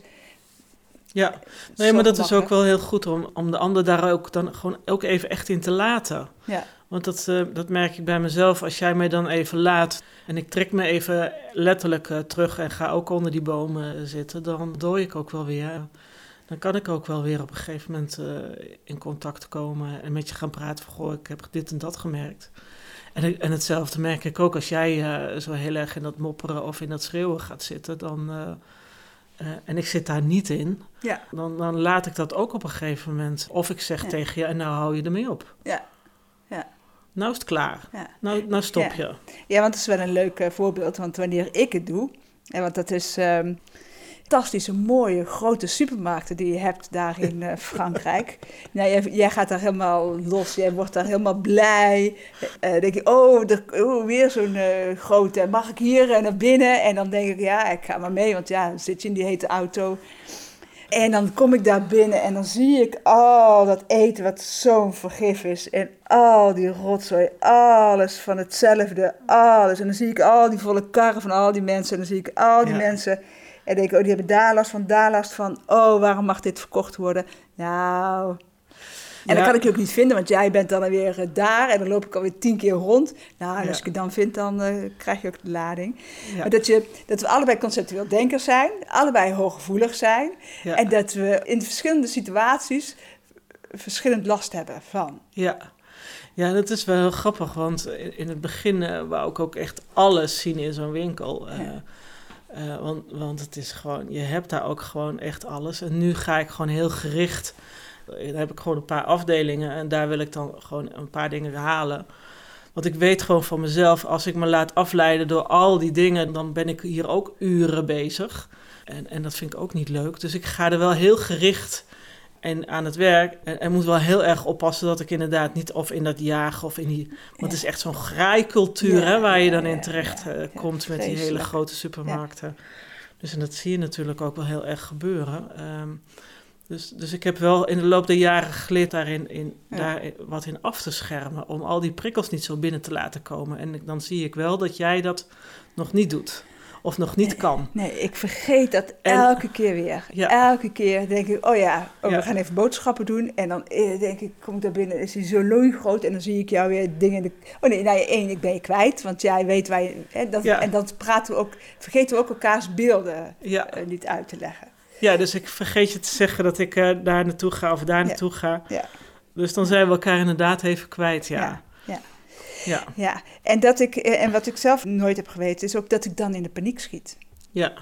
Ja, nee, maar dat is ook wel heel goed om, om de ander daar ook dan gewoon ook even echt in te laten. Ja, Want dat, eh, dat merk ik bij mezelf. Als jij mij dan even laat en ik trek me even letterlijk eh, terug en ga ook onder die bomen zitten, dan dooi ik ook wel weer. Dan kan ik ook wel weer op een gegeven moment eh, in contact komen en met je gaan praten van, goh, ik heb dit en dat gemerkt. En, en hetzelfde merk ik ook als jij eh, zo heel erg in dat mopperen of in dat schreeuwen gaat zitten, dan, eh, eh, en ik zit daar niet in, ja, dan, dan laat ik dat ook op een gegeven moment. Of ik zeg Ja. tegen je, en nou hou je ermee op. ja, ja. Nou is het klaar. ja. Nou, nou stop je. Ja, want dat is wel een leuk voorbeeld. Want wanneer ik het doe, en want dat is ehm, fantastische, mooie, grote supermarkten die je hebt daar in eh, Frankrijk. Nou, jij, jij gaat daar helemaal los, jij wordt daar helemaal blij. Eh denk je, oh, er, oh, weer zo'n grote, mag ik hier naar binnen? En dan denk ik, ja, ik ga maar mee, want ja, dan zit je in die hete auto. En dan kom ik daar binnen en dan zie ik al dat eten wat zo'n vergif is. En al die rotzooi, alles van hetzelfde, alles. En dan zie ik al die volle karren van al die mensen. En dan zie ik al die Ja. mensen. En denk ik, oh, die hebben daar last van, daar last van. Oh, waarom mag dit verkocht worden? Nou... En dan kan ik je ook niet vinden, want jij bent dan weer eh, daar en dan loop ik alweer tien keer rond. Nou, en Ja. als ik het dan vind, dan eh, krijg je ook de lading. Ja. Maar dat, je, dat we allebei conceptueel denkers zijn, allebei hooggevoelig zijn. En dat we in verschillende situaties verschillend last hebben van. Ja. ja, dat is wel heel grappig, want in het begin eh, wou ik ook echt alles zien in zo'n winkel. Eh, want, want het is gewoon, je hebt daar ook gewoon echt alles. En nu ga ik gewoon heel gericht, eh, dan heb ik gewoon een paar afdelingen en daar wil ik dan gewoon een paar dingen halen. Want ik weet gewoon van mezelf, als ik me laat afleiden door al die dingen, dan ben ik hier ook uren bezig. En, en dat vind ik ook niet leuk. Dus ik ga er wel heel gericht en aan het werk. En, en moet wel heel erg oppassen dat ik inderdaad niet of in dat jagen of in die. Want het is echt zo'n graaikultuur Ja, hè, waar je dan in terecht eh, komt met die hele grote supermarkten. Dus en dat zie je natuurlijk ook wel heel erg gebeuren. Ehm, dus, dus ik heb wel in de loop der jaren geleerd daarin in, daar wat in af te schermen. Om al die prikkels niet zo binnen te laten komen. En dan zie ik wel dat jij dat nog niet doet. Of nog niet kan. Nee, ik vergeet dat En- elke keer weer. Ja. Elke keer denk ik, oh ja, oh, Ja. we gaan even boodschappen doen. En dan eh, denk ik, kom ik daar binnen, is hij zo looi groot. En dan zie ik jou weer dingen... in De... Oh nee, nou één, ik ben je kwijt. Want jij weet waar je... Hè, dat, Ja. En dan praten we ook, vergeten we ook elkaars beelden Ja, eh, niet uit te leggen. ja dus ik vergeet je te zeggen dat ik eh, daar naartoe ga of daar naartoe ga. Ja. Dus dan zijn we elkaar inderdaad even kwijt, ja. Ja, ja. Ja, en, dat ik, eh, en wat ik zelf nooit heb geweten, is ook dat ik dan in de paniek schiet. ja,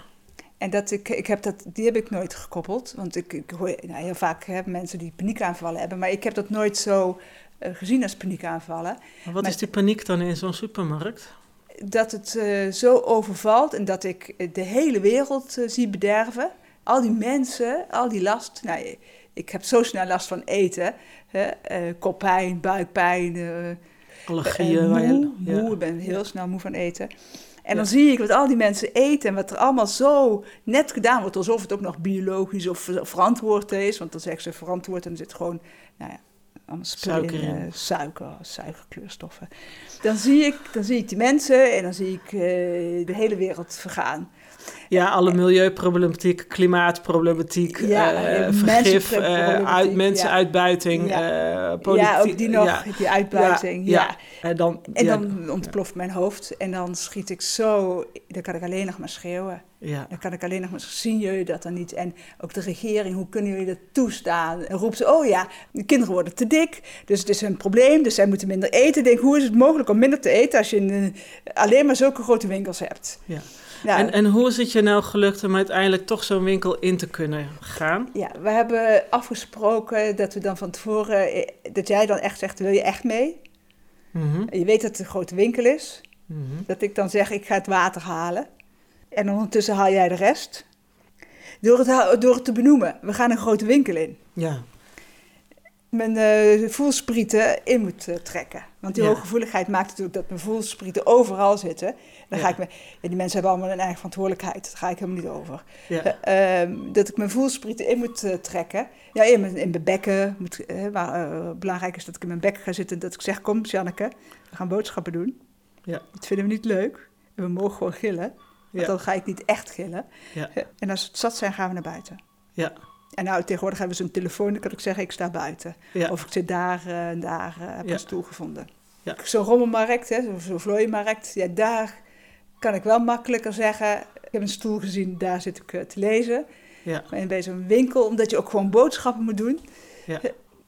En dat ik, ik heb dat, die heb ik nooit gekoppeld. Want ik, ik hoor nou, heel vaak hè, mensen die paniekaanvallen hebben. Maar ik heb dat nooit zo eh, gezien als paniekaanvallen. Maar wat Maar- is die paniek dan in zo'n supermarkt? Dat het eh, zo overvalt en dat ik de hele wereld zie bederven. Al die mensen, al die last. Nou, ik heb zo snel last van eten. Hè, koppijn, buikpijn, Allergieën? Waar je- moe, ja. moe, ik ben heel snel moe van eten. En dan Ja. zie ik wat al die mensen eten en wat er allemaal zo net gedaan wordt, alsof het ook nog biologisch of ver- verantwoord is. Want dan zeggen ze verantwoord en er zit gewoon, nou ja, allemaal Suiker in. eh, suiker, suikerkleurstoffen. Dan zie ik, dan zie ik die mensen en dan zie ik eh, de hele wereld vergaan. Ja, alle milieuproblematiek, klimaatproblematiek, Ja, eh, eh, vergif, eh, uit, ja. mensenuitbuiting, Ja. eh, politiek. ja, ook die nog, die uitbuiting. Ja. En dan, En dan ontploft mijn hoofd en dan schiet ik zo, dan kan ik alleen nog maar schreeuwen. ja, Dan kan ik alleen nog maar zeggen, zien jullie dat dan niet? En ook de regering, hoe kunnen jullie dat toestaan? En roept ze, oh ja, de kinderen worden te dik, dus het is een probleem, dus zij moeten minder eten. Ik denk, hoe is het mogelijk om minder te eten als je een, alleen maar zulke grote winkels hebt? ja. Nou, En, en hoe is het je nou gelukt om uiteindelijk toch zo'n winkel in te kunnen gaan? ja, we hebben afgesproken dat we dan van tevoren, eh, dat jij dan echt zegt, wil je echt mee? Mhm, je weet dat het een grote winkel is. mhm. Dat ik dan zeg, ik ga het water halen. En ondertussen haal jij de rest. Door het, door het te benoemen, we gaan een grote winkel in. Ja, mijn eh, voelsprieten in moet eh, trekken. Want die Ja. hooggevoeligheid maakt natuurlijk dat mijn voelsprieten overal zitten. Dan ga ik me, ja, die mensen hebben allemaal een eigen verantwoordelijkheid. Daar ga ik helemaal niet over. Eh, ehm, dat ik mijn voelsprieten in moet trekken. Ja, in mijn, in mijn bekken. Moet, eh, belangrijk is dat ik in mijn bek ga zitten. Dat ik zeg, kom Janneke, we gaan boodschappen doen. Ja. Dat vinden we niet leuk. En we mogen gewoon gillen. Want dan ga ik niet echt gillen. Ja. En als we het zat zijn, gaan we naar buiten. ja, En nou, tegenwoordig hebben we zo'n telefoon, dan kan ik zeggen, ik sta buiten. ja, Of ik zit daar eh, en daar, eh, heb Ja. een stoel gevonden. Ja. Zo'n rommelmarkt, hè, zo- zo'n vlooienmarkt, ja, daar kan ik wel makkelijker zeggen, ik heb een stoel gezien, daar zit ik eh, te lezen. ja, Maar bij zo'n winkel, omdat je ook gewoon boodschappen moet doen. Ja.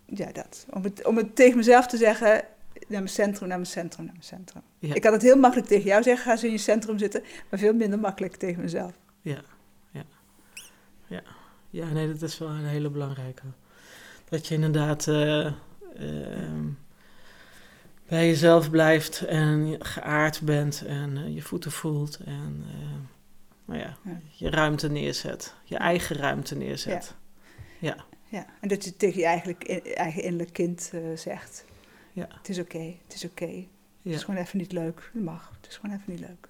Ja, dat. Om het, om het tegen mezelf te zeggen, naar mijn centrum, naar mijn centrum, naar mijn centrum. Ja. Ik kan het heel makkelijk tegen jou zeggen, ga eens in je centrum zitten, maar veel minder makkelijk tegen mezelf. ja, ja, ja. Ja, nee, dat is wel een hele belangrijke. Dat je inderdaad eh, ehm, bij jezelf blijft en geaard bent en eh, je voeten voelt en eh, nou ja, Ja. je ruimte neerzet, je eigen ruimte neerzet. Ja, Ja, en dat je tegen je eigenlijk, in- eigen innerlijk kind zegt, Ja. het is oké, het is oké. Het ja. is gewoon even niet leuk. Dat mag. Het is gewoon even niet leuk.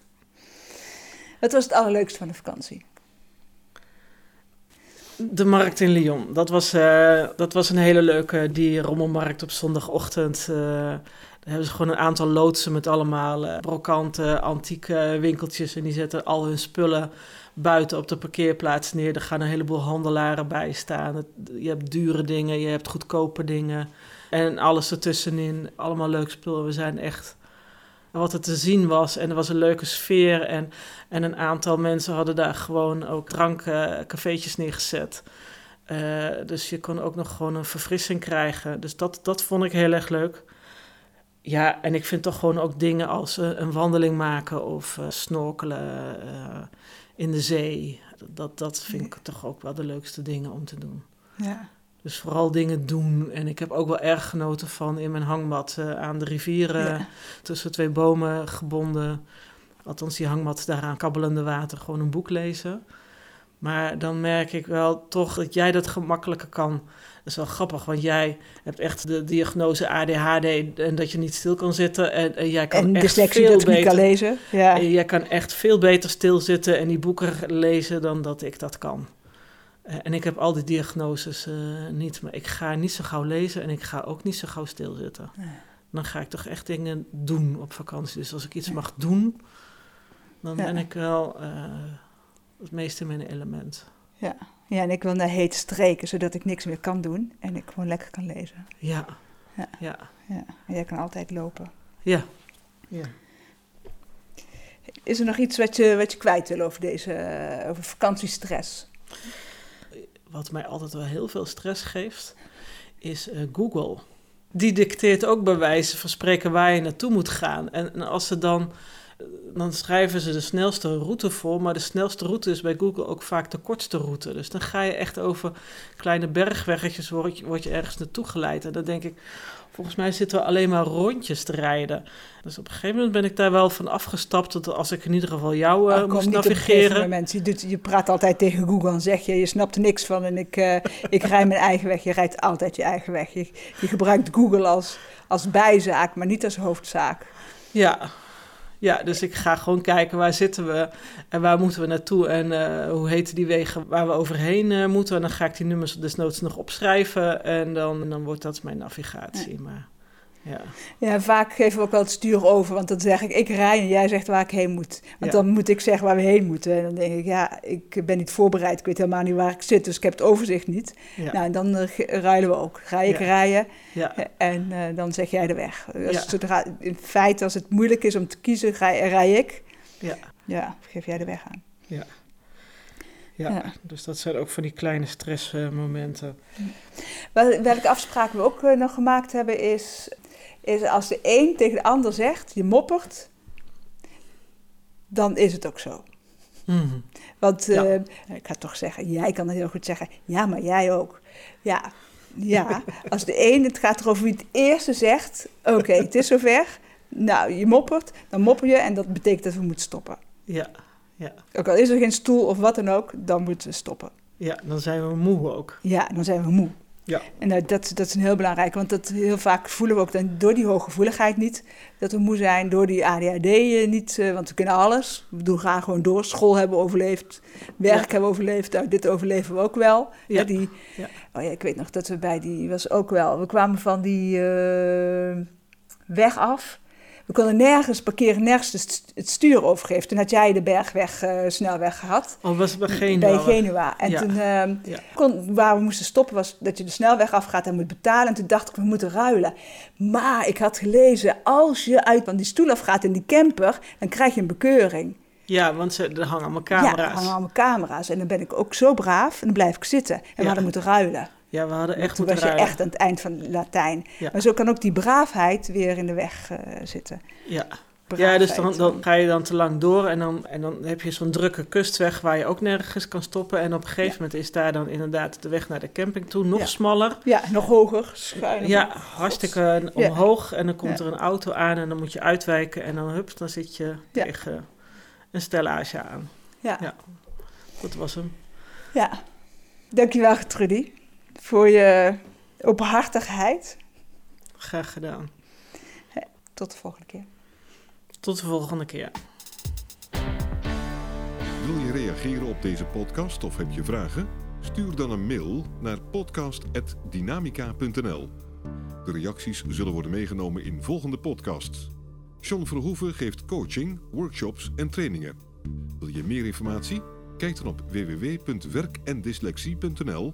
Wat was het allerleukste van de vakantie? De markt in Lyon. Dat was, eh, dat was een hele leuke, die rommelmarkt op zondagochtend. eh, daar hebben ze gewoon een aantal loodsen met allemaal eh, brokante, antieke winkeltjes. En die zetten al hun spullen buiten op de parkeerplaats neer. Er gaan een heleboel handelaren bij staan. Je hebt dure dingen, je hebt goedkope dingen. En alles ertussenin. Allemaal leuk spul. We zijn echt... Wat er te zien was. En er was een leuke sfeer. En en een aantal mensen hadden daar gewoon ook drankcafeetjes neergezet. Eh, dus je kon ook nog gewoon een verfrissing krijgen. Dus dat, dat vond ik heel erg leuk. Ja, en ik vind toch gewoon ook dingen als eh, een wandeling maken of eh, snorkelen in de zee. Dat, dat vind ik toch ook wel de leukste dingen om te doen. Ja. Dus vooral dingen doen. En ik heb ook wel erg genoten van in mijn hangmat eh, aan de rivier Ja. tussen twee bomen gebonden. Althans, die hangmat daaraan kabbelende water, gewoon een boek lezen. Maar dan merk ik wel toch dat jij dat gemakkelijker kan. Dat is wel grappig, want jij hebt echt de diagnose ADHD en dat je niet stil kan zitten. En, en jij kan En echt dyslexie veel niet kan beter. lezen. Ja. En jij kan echt veel beter stilzitten en die boeken lezen dan dat ik dat kan. Eh, En ik heb al die diagnoses eh, niet, maar ik ga niet zo gauw lezen en ik ga ook niet zo gauw stilzitten. Nee. Dan ga ik toch echt dingen doen op vakantie. Dus als ik iets Ja. mag doen, Dan Ja. ben ik wel eh, het meest in mijn element. Ja. ja, en ik wil naar hete streken, zodat ik niks meer kan doen en ik gewoon lekker kan lezen. Ja. Ja. Ja. Ja. En jij kan altijd lopen. Ja. ja. Is er nog iets wat je, wat je kwijt wil over deze, over vakantiestress? Wat mij altijd wel heel veel stress geeft, is eh, Google. Die dicteert ook bij wijze van spreken waar je naartoe moet gaan. En, als ze dan, dan schrijven ze de snelste route voor, maar de snelste route is bij Google ook vaak de kortste route. Dus dan ga je echt over kleine bergweggetjes, word je, word je ergens naartoe geleid. En dan denk ik, volgens mij zitten we alleen maar rondjes te rijden. Dus op een gegeven moment ben ik daar wel van afgestapt, dat als ik in ieder geval jou eh, kom moest navigeren. moment. Je, je praat altijd tegen Google en zeg je, je snapt er niks van en ik, eh, ik rij mijn eigen weg. Je rijdt altijd je eigen weg. Je, je gebruikt Google als, als bijzaak, maar niet als hoofdzaak. Ja. Ja, dus ik ga gewoon kijken waar zitten we en waar moeten we naartoe en eh, hoe heten die wegen waar we overheen eh, moeten. En dan ga ik die nummers desnoods nog opschrijven en dan, dan wordt dat mijn navigatie. Maar ja, Ja, vaak geven we ook wel het stuur over, want dan zeg ik, ik rij en jij zegt waar ik heen moet. Want Ja. dan moet ik zeggen waar we heen moeten. En dan denk ik, ja, ik ben niet voorbereid, ik weet helemaal niet waar ik zit, dus ik heb het overzicht niet. ja, Nou, en dan eh, ruilen we ook. Ga ik rijden ja, en eh, dan zeg jij de weg. Ja. zodra, in feite, als het moeilijk is om te kiezen, ga, rij ik. ja, Ja, geef jij de weg aan. ja. Ja. Dus dat zijn ook van die kleine stressmomenten. Wel- Welke afspraken we ook eh, nog gemaakt hebben is, is als de een tegen de ander zegt, je moppert, dan is het ook zo. Mhm. Want Ja. eh, ik ga toch zeggen, jij kan het heel goed zeggen, ja, maar jij ook. Ja, ja. als de een, het gaat erover wie het eerste zegt, oké, het is zover. Nou, je moppert, dan mopper je en dat betekent dat we moeten stoppen. Ja, ja, Ook al is er geen stoel of wat dan ook, dan moeten we stoppen. ja, dan zijn we moe ook. Ja, dan zijn we moe. Ja. En dat, dat is een heel belangrijk, want dat heel vaak voelen we ook dan door die hooggevoeligheid niet dat we moe zijn, door die ADHD eh, niet, eh, want we kunnen alles. We doen graag gewoon door. School hebben we overleefd, werk Ja. hebben we overleefd, nou, dit overleven we ook wel. Ja. Die, Ja. Oh ja, ik weet nog dat we bij die, was ook wel, we kwamen van die eh, weg af. We konden nergens parkeren, nergens het stuur overgeven. Toen had jij de bergweg, eh, snelweg gehad. Al was het bij Genua. Bij Genua. En Ja. toen, ehm, Ja. kon, waar we moesten stoppen was dat je de snelweg afgaat en moet betalen. En toen dacht ik, we moeten ruilen. Maar ik had gelezen, als je uit van die stoel afgaat in die camper, dan krijg je een bekeuring. Ja, want ze, er hangen allemaal Ja, er camera's. hangen allemaal camera's. En dan ben ik ook zo braaf en dan blijf ik zitten. En we Ja. hadden moeten ruilen. Ja, we hadden echt Toen moeten was je echt aan het eind van Latijn. Ja. Maar zo kan ook die braafheid weer in de weg eh, zitten. Ja. Ja, dus dan, dan ga je dan te lang door en dan, en dan heb je zo'n drukke kustweg waar je ook nergens kan stoppen. En op een gegeven moment is daar dan inderdaad de weg naar de camping toe nog Ja. smaller. Ja, nog hoger, schuin. Ja, hartstikke omhoog. En dan komt er een auto aan en dan moet je uitwijken. En dan, hup, dan zit je tegen een stellage aan. Ja. Ja. Dat was hem. ja. Dankjewel, Trudy, voor je openhartigheid. Graag gedaan. Tot de volgende keer. Tot de volgende keer. Wil je reageren op deze podcast of heb je vragen? Stuur dan een mail naar podcast.dynamica.nl. De reacties zullen worden meegenomen in volgende podcasts. John Verhoeven geeft coaching, workshops en trainingen. Wil je meer informatie? Kijk dan op www.werkendyslexie.nl